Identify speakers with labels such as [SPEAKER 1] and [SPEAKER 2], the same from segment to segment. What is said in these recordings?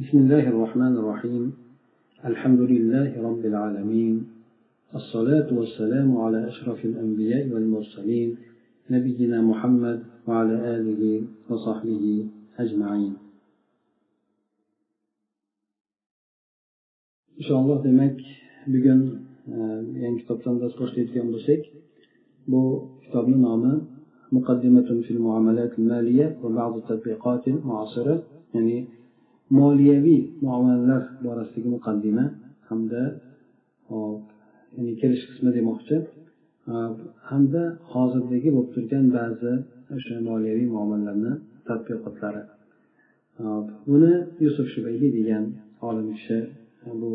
[SPEAKER 1] بسم الله الرحمن الرحيم. الحمد لله رب العالمين. الصلاة والسلام على أشرف الأنبياء والمرسلين نبينا محمد وعلى آله وصحبه أجمعين. إن شاء الله demak bugun yangi kitobdan dars boshlaydigan bo'lsak bu kitobni nomi مقدمة في المعاملات المالية وبعض التطبيقات المعاصرة يعني moliyaviy muomalalar borasidagi muqaddima hamda ya'ni kelish qismi demoqchi. Hamda hozirdagi bo'lib turgan ba'zi o'sha moliyaviy muomalalarni tadqiqotlari. Buni yusuf shubayli degan olim kishi bu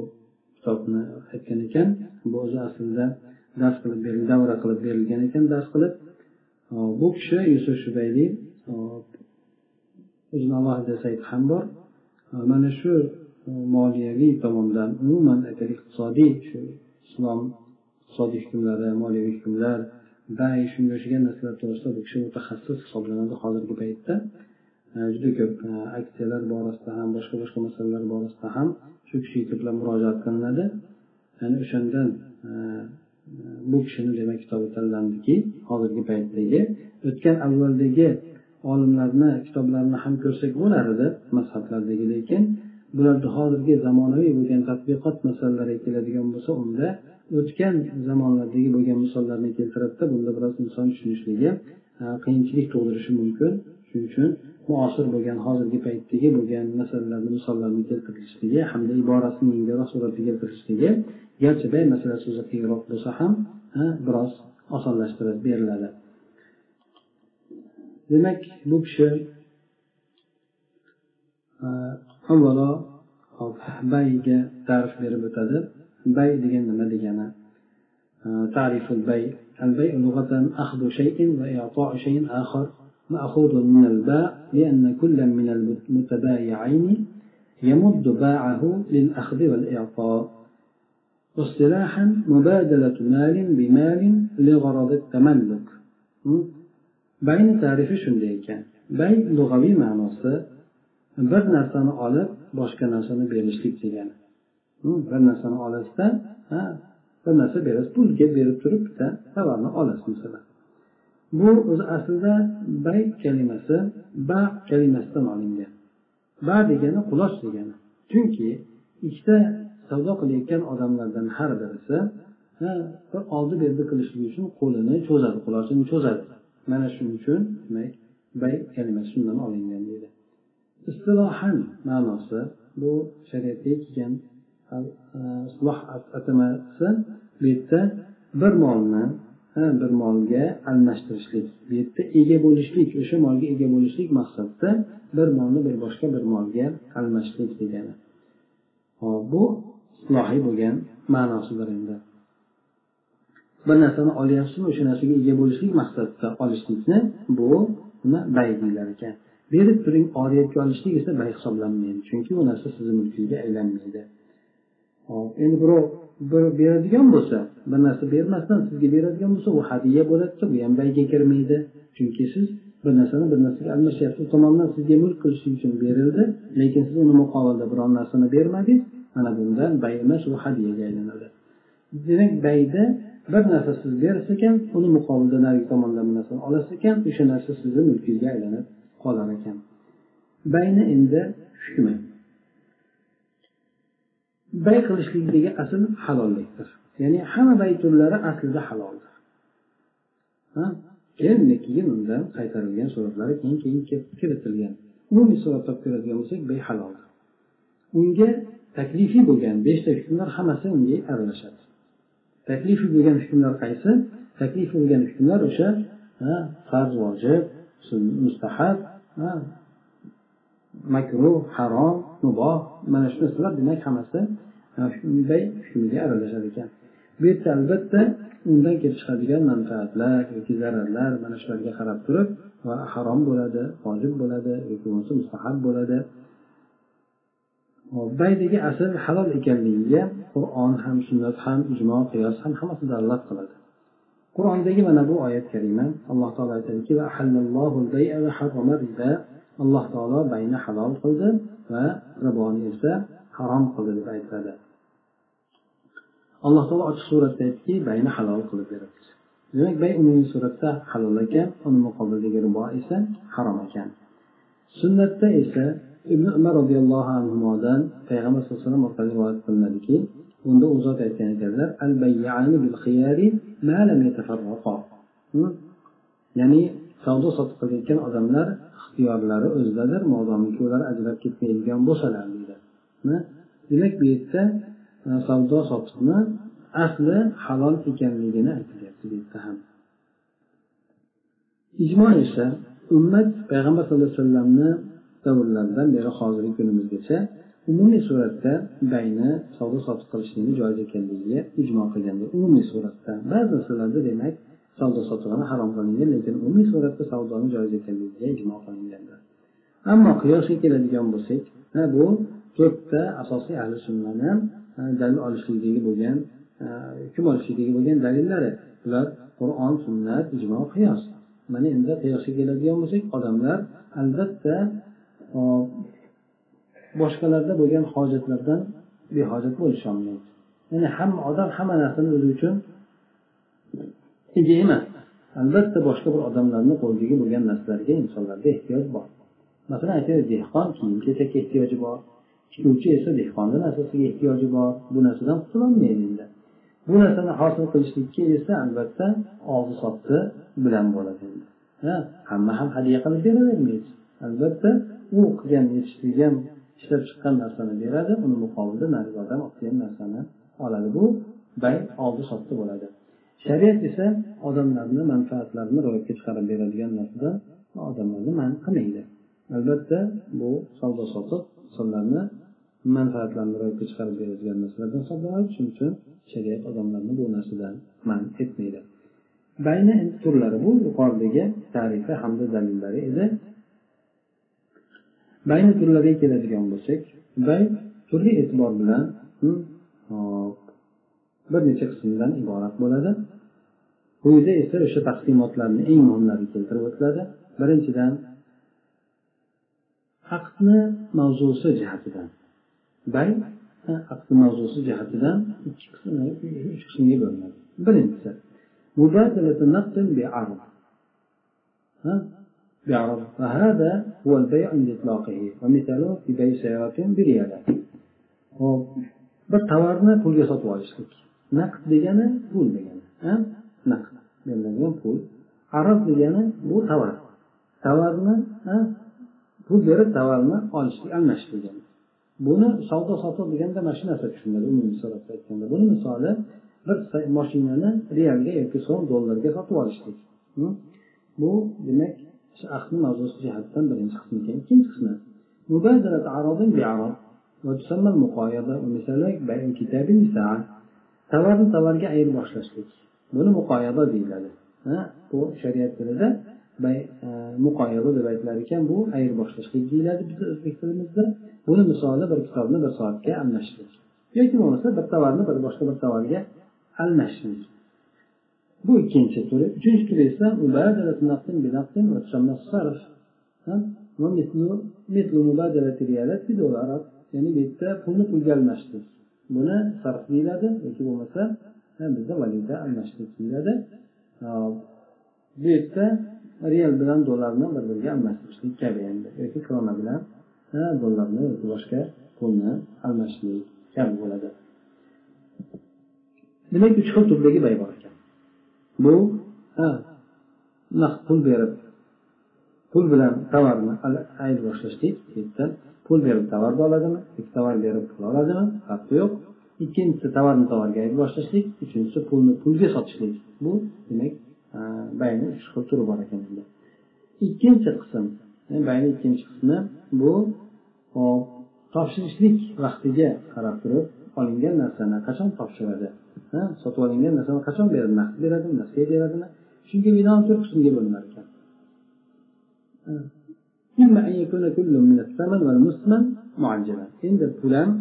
[SPEAKER 1] kitobni aytgan ekan. Bu o'zi aslida dars qilib berilgan davra qilib berilgan ekan dars qilib. Bu kishi yusuf shubayli o'zini alohida sayti ham bor. Mana shu moliyaviy tomondan umuman aytaylik iqtisodiy shu islom iqtisodiy hukmlari moliyaviy hukmlar bay shunga o'xshagan narsalar to'g'risida bu kishi mutaxassis hisoblanadi hozirgi paytda. Juda ko'p aksiyalar borasida ham boshqa boshqa masalalar borasida ham shu kishiga ko'plab murojaat qilinadi. Ya'ni o'shandan bu kishini demak kitobi tanlandiki hozirgi paytdagi o'tgan avvaldagi olimlarni kitoblarini ham ko'rsak bo'lar edi mazhablardagi lekin bularni hozirgi zamonaviy bo'lgan tadbiqot masalalariga keladigan bo'lsa unda o'tgan zamonlardagi bo'lgan misollarni keltiradida bunda biroz inson tushunishligi qiyinchilik tug'dirishi mumkin. Shuning uchun muosir bo'lgan hozirgi paytdagi bo'lgan masalalarni misollarni keltirilishligi hamda iborasini yengilroq suratda keltirilishligi garchi bay masalasi o'zi qiyinroq bo'lsa ham biroz osonlashtirib beriladi. Demak bu kishi avvalo bayga ta'rif berib o'tadi. Bay degan nima degani? تعريف البيع البيع لغة أخذ شيء وإعطاء شيء آخر مأخوذ من الباء لأن كل من المتبايعين يمد باعه للأخذ والإعطاء واصطلاحا مبادلة مال بمال لغرض التملك bayni tarifi shunday ekan. Bay lug'aviy ma'nosi bir narsani olib boshqa narsani berishlik degani. Bir narsani olasizda bir narsa berasiz pulga berib turib bitta tovarni olasiz masalan bu o'zi aslida bay kalimasi ba kalimasidan olingan. Ba degani quloch degani. Chunki ikkita savdo qilayotgan odamlardan har birisi bir oldi berdi qilishlik uchun qo'lini cho'zadi qulochini cho'zadi. Mana shuning uchun demak bay kalimasi shundan olingan deydi. Istilohan ma'nosi bu shariatga kelgan e, isloh atamasi bu yerda bir molni bir molga almashtirishlik bu yerda ega bo'lishlik o'sha molga ega bo'lishlik maqsadda bir molni bir boshqa bir molga almashishlik degani. Hop bu islohiy bo'lgan ma'nosidir endi. Bir narsani olyapsizmi o'sha narsaga ega bo'lishlik maqsadida olishlikni bu nima bay deyilar ekan. Berib turing oriyatga olishlik esa bay hisoblanmaydi chunki u narsa sizni mulkingizga aylanmaydi. Hop endi birov bir beradigan bo'lsa bir narsa bermasdan sizga beradigan bo'lsa u hadya bo'ladida bu ham bayga kirmaydi. Chunki siz bir narsani bir narsaga almashyapsiz u tomondan sizga mulk qilishlik uchun berildi lekin siz uni muqobilda biron narsani bermadingiz mana bundan bay emas u hadyaga aylanadi. Demak bayda bir narsa siz berish ekan uni muqobilda narigi tomondan bir narsani olasiz ekan o'sha narsa sizni mulkingizga aylanib qolar ekan. Bayni endi hukmi. Bay qilishlikdagi asl halollikdir. Ya'ni hamma bay turlari aslida haloldir. Keyin keyin undan qaytarilgan suratlari keyin keyin kiritilgan. Umumiy suratda olib ko'radigan bo'lsak bay haloldir. Unga taklifiy bo'lgan beshta hukmlar hammasi unga aralashadi. Taklifiy bo'lgan hukmlar qaysi? Taklifiy bo'lgan hukmlar o'sha farz vojib mustahab makruh harom muboh. Mana shu narsalar demak hammasi bay hukmiga aralashar ekan. Bu yerda albatta undan kelib chiqadigan manfaatlar yoki zararlar mana shularga qarab turib va harom bo'ladi vojib bo'ladi yoki bo'lmasa mustahab bo'ladi. Baydagi asl halol ekanligiga qur'on ham sunnat ham ijmo qiyos ham hammasi dalolat qiladi. Qur'ondagi mana bu oyat karima alloh taolo aytadiki alloh taolo bayni halol qildi va riboni esa harom qildi deb aytadi alloh taolo ochiq suratda aytdiki bayni halol qilib beribdi. Demak bay umumiy suratda halol ekan uni muqobilidagi ribo esa harom ekan. Sunnatda esa ibn umar roziyallohu anhudan payg'ambar sallallohu alayhi vasallam orqali rivoyat qilinadiki unda u zot aytgan ekanlar al bil khiyari ma lam ya'ni savdo sotiq qilayotgan odamlar ixtiyorlari o'zidadir modomiki ular ajrab ketmaydigan bo'lsalar deydi. Demak bu yerda e, savdo sotiqni asli halol ekanligini aytilyapti bu yerda ham. Ijmo esa ummat payg'ambar sallallohu alayhi vasallamni davrlardan beri hozirgi kunimizgacha umumiy suratda bayni savdo sotiq qilishlikni joiz ekanligiga ijmo qilganda umumiy suratda. Ba'zi narsalarda demak savdo sotiqni harom qilingan lekin umumiy suratda savdoni joiz ekanligiga ijmo qilinganlar ammo qiyosga keladigan bo'lsak bu to'rtta asosiy ahli sunnani dalil olishlikdagi bo'lgan hukm olishlikdagi bo'lgan dalillari. Ular qur'on sunnat ijmo qiyos. Mana endi qiyosga keladigan bo'lsak odamlar albatta boshqalarda bo'lgan hojatlardan behojat bo'lisholmaydi ya'ni hamma odam hamma narsani o'zi uchun ega emas. Albatta boshqa bir odamlarni qo'lidagi bo'lgan narsalarga insonlarda ehtiyoj bor. Masalan aytaylik dehqon kiyim kechakka ehtiyoji bor. Tikuvchi esa dehqonni narsasiga ehtiyoji bor. Bu narsadan qutulolmaydi endi. Bu narsani hosil qilishlikka esa albatta og'zi sotdi bilan bo'ladi ha hamma ham hadya qilib beravermaydi. Albatta u qilgan yetishtirgan ishlab chiqqan narsani beradi. Uni muqobilda narigi odam olib kelgan narsani oladi. Bu bay oldi sotdi bo'ladi. Shariat esa odamlarni manfaatlarini ro'yobga chiqarib beradigan narsada odamlarni man qilmaydi. Albatta bu savdo sotiq insonlarni manfaatlarini ro'yobga chiqarib beradigan narsalardan hisoblanadi shuning uchun shariat odamlarni bu narsadan man etmaydi. Bayni turlari bu. Yuqoridagi tarifi hamda dalillari edi bayni turlariga keladigan bo'lsak bay turli e'tibor bilan hmm, bir necha qismdan iborat bo'ladi. Quyida esa o'sha taqsimotlarni eng muhimlari keltirib o'tiladi. Birinchidan aqdni mavzusi jihatidan. Bay aqd mavzusi jihatidan ikki e, uch qismga bo'linadi. Birinchisi بعرض فهذا هو البيع عند إطلاقه ومثاله في بيع سيارة بريالة bir tovarni pulga sotib olishlik naqd degani pul degani naqd beriladigan pul aroq degani bu tovar tovarni pul berib tovarni olishlik almashish degani buni savdo sotiq deganda mana shu narsa tushuniladi umumiy suratda aytganda buni misoli bir moshinani realga yoki so'm dollarga sotib olishlik bu demak aqdni mavzusi jihatdan birinchi qismi ekan ikkinchi qismi وتسمى المقايضة ومثالك بيع كتاب ساعة tovarni tovarga ayirboshlashlik buni muqoyada deyiladi bu shariat tilida muqoyada deb aytilar ekan bu ayirboshlashlik deyiladi bizni o'zbek tilimizda buni misoli bir kitobni bir soatga almashishlik yoki bo'lmasa bir tovarni bir boshqa bir tovarga almashishlik bu ikkinchi turi. Uchinchi turi esa ya'ni bu yerda pulni pulga almashtirish buni sarf deyiladi. Yoki bo'lmasa bizda valyuta almashtirish deyiladi. Bu yerda real bilan dollarni bir biriga almashtirishlik kabi endi. Yoki krona bilan dollarni yoki boshqa pulni almashishlik kabi bo'ladi. Demak uch xil turdagi bay bor bu naqd pul berib pul bilan tovarni ayirboshlashlik yerdan pul berib tovarni oladimi? Ikki tovar berib pul oladimi? Farqi yo'q. Ikkinchisi tovarni tovarga boshlashlik uchinchisi pulni pulga sotishlik. Bu demak bayni uch xil turi bor ekan bunda ikkinchi qism e, bayni ikkinchi qismi bu topshirishlik vaqtiga qarab turib olingan narsani qachon topshiradi? sotib olingan narsani qachon beradi naqd beradimi? Naqdga beradimi? Chunki binoni to'rt qismga bo'linar ekan endi pul ham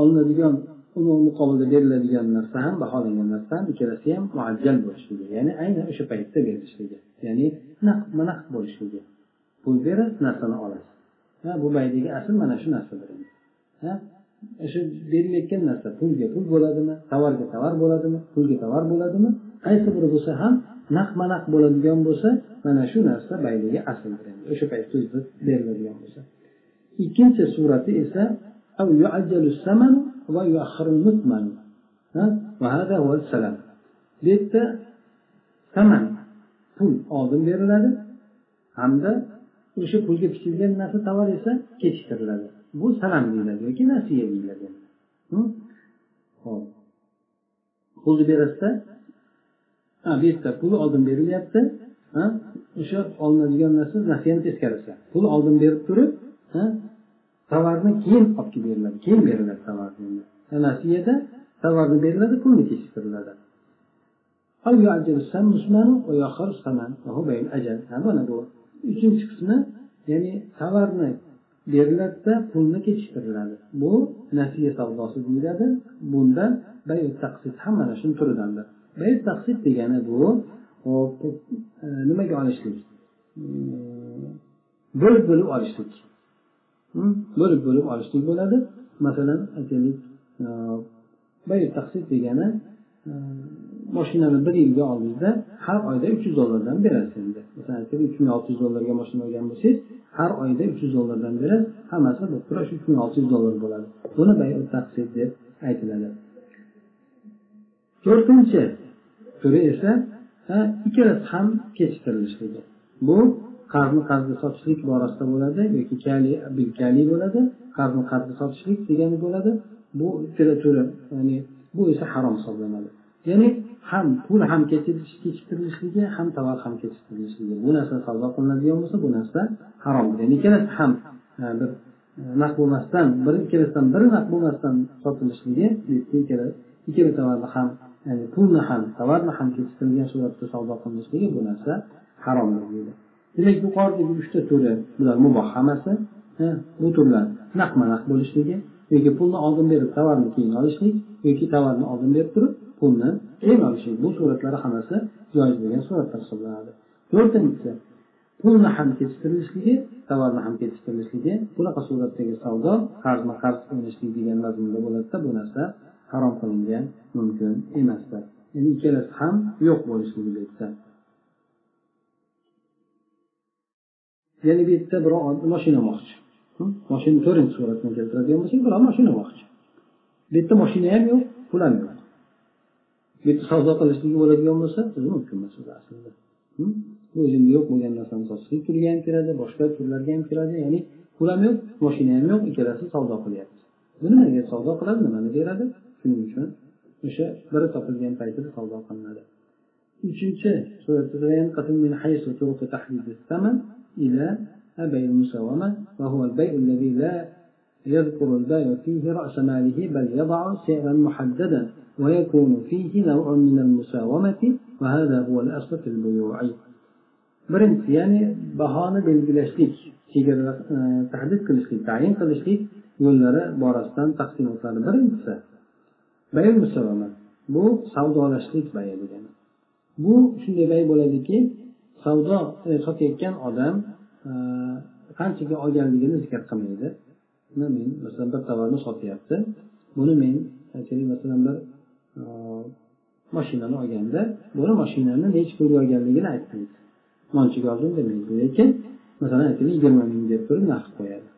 [SPEAKER 1] olinadigan uni muqobilda beriladigan narsa ham baholangan narsa ham ikkalasi ham muajjal bo'lishligi ya'ni aynan o'sha paytda berilishligi ya'ni naqdma naqd bo'lishligi. Pul berasiz narsani olasiz. Ha bu boyagi asl mana shu narsadir ha? O'sha berilayotgan narsa pulga pul bo'ladimi tovarga tovar bo'ladimi pulga tovar bo'ladimi qaysi biri bo'lsa ham naqma naq bo'ladigan bo'lsa mana shu narsa bayligi asldir o'sha paytda o'zida beriladigan bo'lsa. Ikkinchi surati esa bu yerda saman pul oldin beriladi hamda o'sha pulga bichilgan narsa tovar esa kechiktiriladi. Bu salam deyiladi yoki nasiya deyiladi. Hop pulni berasizda? Bu yerda pul oldin berilyapti o'sha olinadigan narsa nasiyani teskarisi pul oldin berib turib tovarni keyin olib kelib beriladi keyin beriladi tovar nasiyada tovarni beriladi pulni kechiktiriladi mana bu uchinchi qismi ya'ni tovarni beriladida pulni kechiktiriladi. Bu nasiya savdosi deyiladi. Bunda bay taqsid ham mana shuni turidandir bay taqsid degani bu e, nimaga olishlik? E, bo'lib bo'lib olishlik. Bo'lib bo'lib olishlik bo'ladi. Masalan aytaylik e, bay taqsid degani mashinani bir yilga oldingizda har oyda uch yuz dollardan berasiz endi. Masalan aytaylik uch ming olti yuz dollarga mashina olgan bo'lsangiz har oyda uch yuz dollardan berasiz hammasi bo'lib turib shu uch ming olti yuz dollar bo'ladi. Buni bay taqsid deb aytiladi. To'rtinchi turi esa ikkalasi ham kechiktirilishligi bu qarzni qarzga sotishlik borasida bo'ladi yoki kali bil kali bo'ladi qarzni qarzga sotishlik degani bo'ladi. Bu ikkala turi ya'ni bu esa harom hisoblanadi. Ya'ni ham pul ham kechiktirilishligi ham tovar ham kechiktirilishligi bu narsa savdo qilinadigan bo'lsa bu narsa harom. Ya'ni ikkalasi ham e, bir e, naq bo'lmasdan bir ikkalasidan biri naq bo'lmasdan sotilishligi ikkala ikkala tovarni ham ya'ni pulni ham tovarni ham kechiktirilgan suratda savdo qilinishligi bu narsa haromdir deydi. Demak yuqoridagi uchta turi bular muboh hammasi e, bu turlar naqma naq bo'lishligi yoki pulni oldin berib tovarni keyin olishlik yoki tovarni oldin berib turib pulni keyin olishlik bu suratlari hammasi joiz bo'lgan suratlar hisoblanadi. To'rtinchisi pulni ham kechiktirilishligi tovarni ham kechiktirilishligi bunaqa suratdagi savdo qarzma qarz qilinishlik degan mazmunda bo'ladida bu narsa harom qilingan mumkin emasdir ya'ni ikkalasi ham yo'q bo'lishligi bu ya'ni bu yerda birov mashina olmoqchi moshina to'rtinchi suratni keltiradigan bo'lsak birov mashina olmoqchi bu yerda moshina ham yo'q pul ham yo'q. bu yerda savdo qilishligi bo'ladigan bo'lsa o'zi mumkin emas o'zi aslida bu o'zingda yo'q bo'lgan narsani sotishlik turiga ham kiradi boshqa turlarga ham kiradi ya'ni pul ham yo'q mashina ham yo'q ikkalasi savdo qilyapti bu nimaga savdo qiladi nimani beradi shuning uchun o'sha biri topilgan paytida savdo qilinadi uchinchi إلى بيع المساومة وهو البيع الذي لا يذكر البائع فيه رأس ماله بل يضع سعرا محددا ويكون فيه نوع من المساومة وهذا هو الأصل في البيوع birinchi ya'ni bahoni belgilashlik chegara tahdid qilishlik tayin qilishlik yo'llari borasidan taqsimotlari birinchisi bay musavama bu savdolashlik bayi degani bu shunday bay bo'ladiki savdo sotayotgan odam qanchaga olganligini zikr qilmaydi men masalan bir tovarni sotyapti buni men aytaylik masalan bir mashinani olganda buni mashinani nechi pulga olganligini aytmaydi monchaga oldim demaydi lekin masalan aytaylik yigirma ming deb turib narx qo'yadi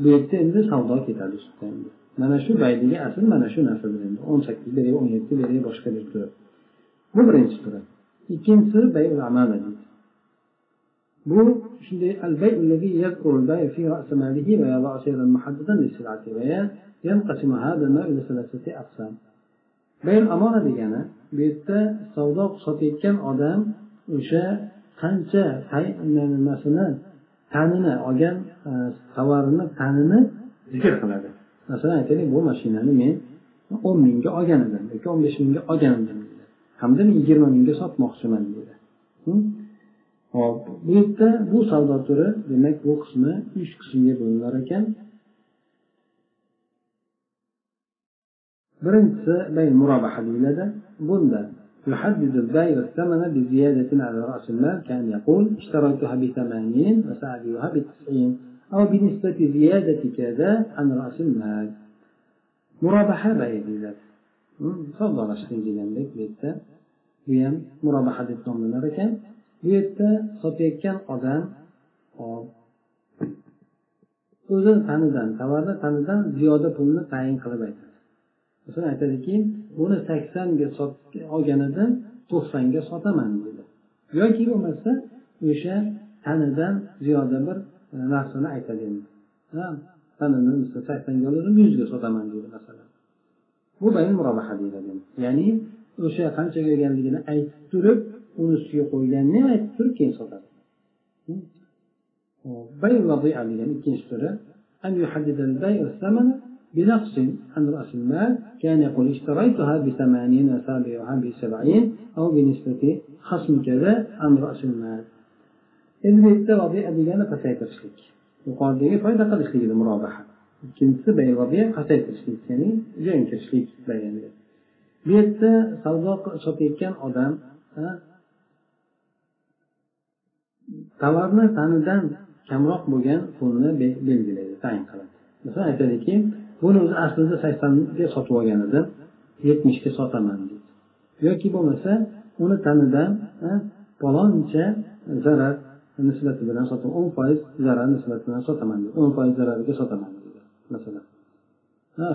[SPEAKER 1] bu yerda endi savdo ketadi endi mana shu baydagi asl mana shu narsadir endi o'n sakkiz beray o'n yetti beray boshqa deb turib bu birinchi turi ikkinchisi bayul amala deydi bu shunday البيع الذي يذكر البائع في رأس ماله ويضع سعرا محددا للسلعة وينقسم هذا النوع إلى ثلاثة أقسام bel amora degani bu yerda savdo sotayotgan odam o'sha qancha nimasini tanini olgan e, tovarini tanini zikr qiladi. Masalan aytaylik bu mashinani men o'n mingga olgan edim yoki o'n besh mingga olgan edim hamda men yigirma mingga sotmoqchiman deydi hop bu yerda bu savdo turi demak bu qismi uch qismga bo'linar ekan. birinchisi bay murobaha deyiladi bunda يحدد البائع الثمن بزيادة على رأس المال كان يقول اشتريتها بثمانين وسأبيعها بتسعين أو بنسبة زيادة كذا عن رأس المال مرابحة بيع deyiladi savdolashlik degandek bu yerda bu ham murobaha deb nomlanar ekan bu yerda sotayotgan odam hop o'zi tanidan tovarni tanidan ziyoda pulni tayin qilib aytadi masalan aytadiki buni saksonga olganidan to'qsonga sotaman deydi yoki bo'lmasa o'sha tanidan ziyoda bir e, narsani aytadi endi. Tanini saksonga oladim yuzga sotaman deydi masalan. Bu bayn deyiladi ya'ni o'sha qanchaga olganligini aytib turib uni ustiga qo'yganini ham aytib turib keyin sotadi. Hm? Bayn degan ikkinchi turi. أن يحدد البيع الثمن بنقص عن رأس المال كان يقول اشتريتها بثمانين وسابعها بسبعين أو بنسبة خصم كذا عن رأس المال endi bu yerda robiya degani pasaytirishlik yuqoridagi foyda qilishlik edi murobaha ikkinchisi bayrobiya pasaytirishlik ya'ni joyga kirishlik bayani bu yerda savdo sotayotgan odam tovarni tanidan kamroq bo'lgan pulni belgilaydi tayin qiladi masalan aytadiki buni o'zi aslida saksonga sotib olgan edim yetmishga sotaman deydi yoki bo'lmasa uni tanidan paloncha zarar nisbati bilan sotib o'n foiz zarar nisbati bilan sotaman deydi o'n foiz zarariga sotaman deydi masalan.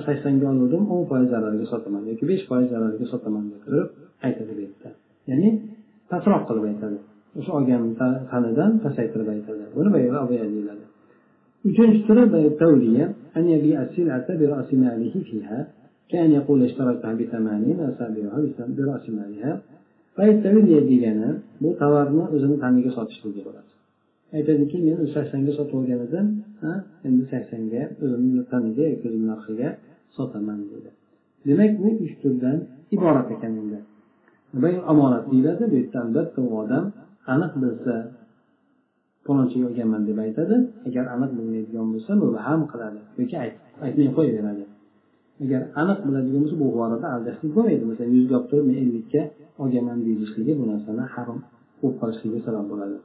[SPEAKER 1] Saksonga oluvdim o'n foiz zarariga sotaman yoki besh foiz zarariga sotaman deb turib aytadi bu yerda. Ya'ni pastroq qilib aytadi. O'sha olgan tanidan pasaytirib aytadi. Buni deyiladi. uchinchi turi tavliya أن يبيع السلعة برأس ماله فيها كان يقول اشتريتها بثمانين وسابعها برأس مالها paytavliya degani bu tovarni o'zini taniga sotishligi bo'ladi aytadiki men saksonga sotib olgan edim endi saksonga o'zimni taniga yoki o'zimni narxiga sotaman deydi demak bu uch turdan iborat ekan endi omonat deyiladi bu yerda albatta u odam aniq bilsa falonchaga olganman deb aytadi. Agar aniq bilmaydigan bo'lsa mubham qiladi. Yoki aytmay qo'yaveradi. Agar aniq biladigan bo'lsa bu borada aldashlik bo'lmaydi. Masalan yuzga olib turib men ellikka olganman deyilishligi bu narsani harom bo'lib qolishiga sabab bo'ladi.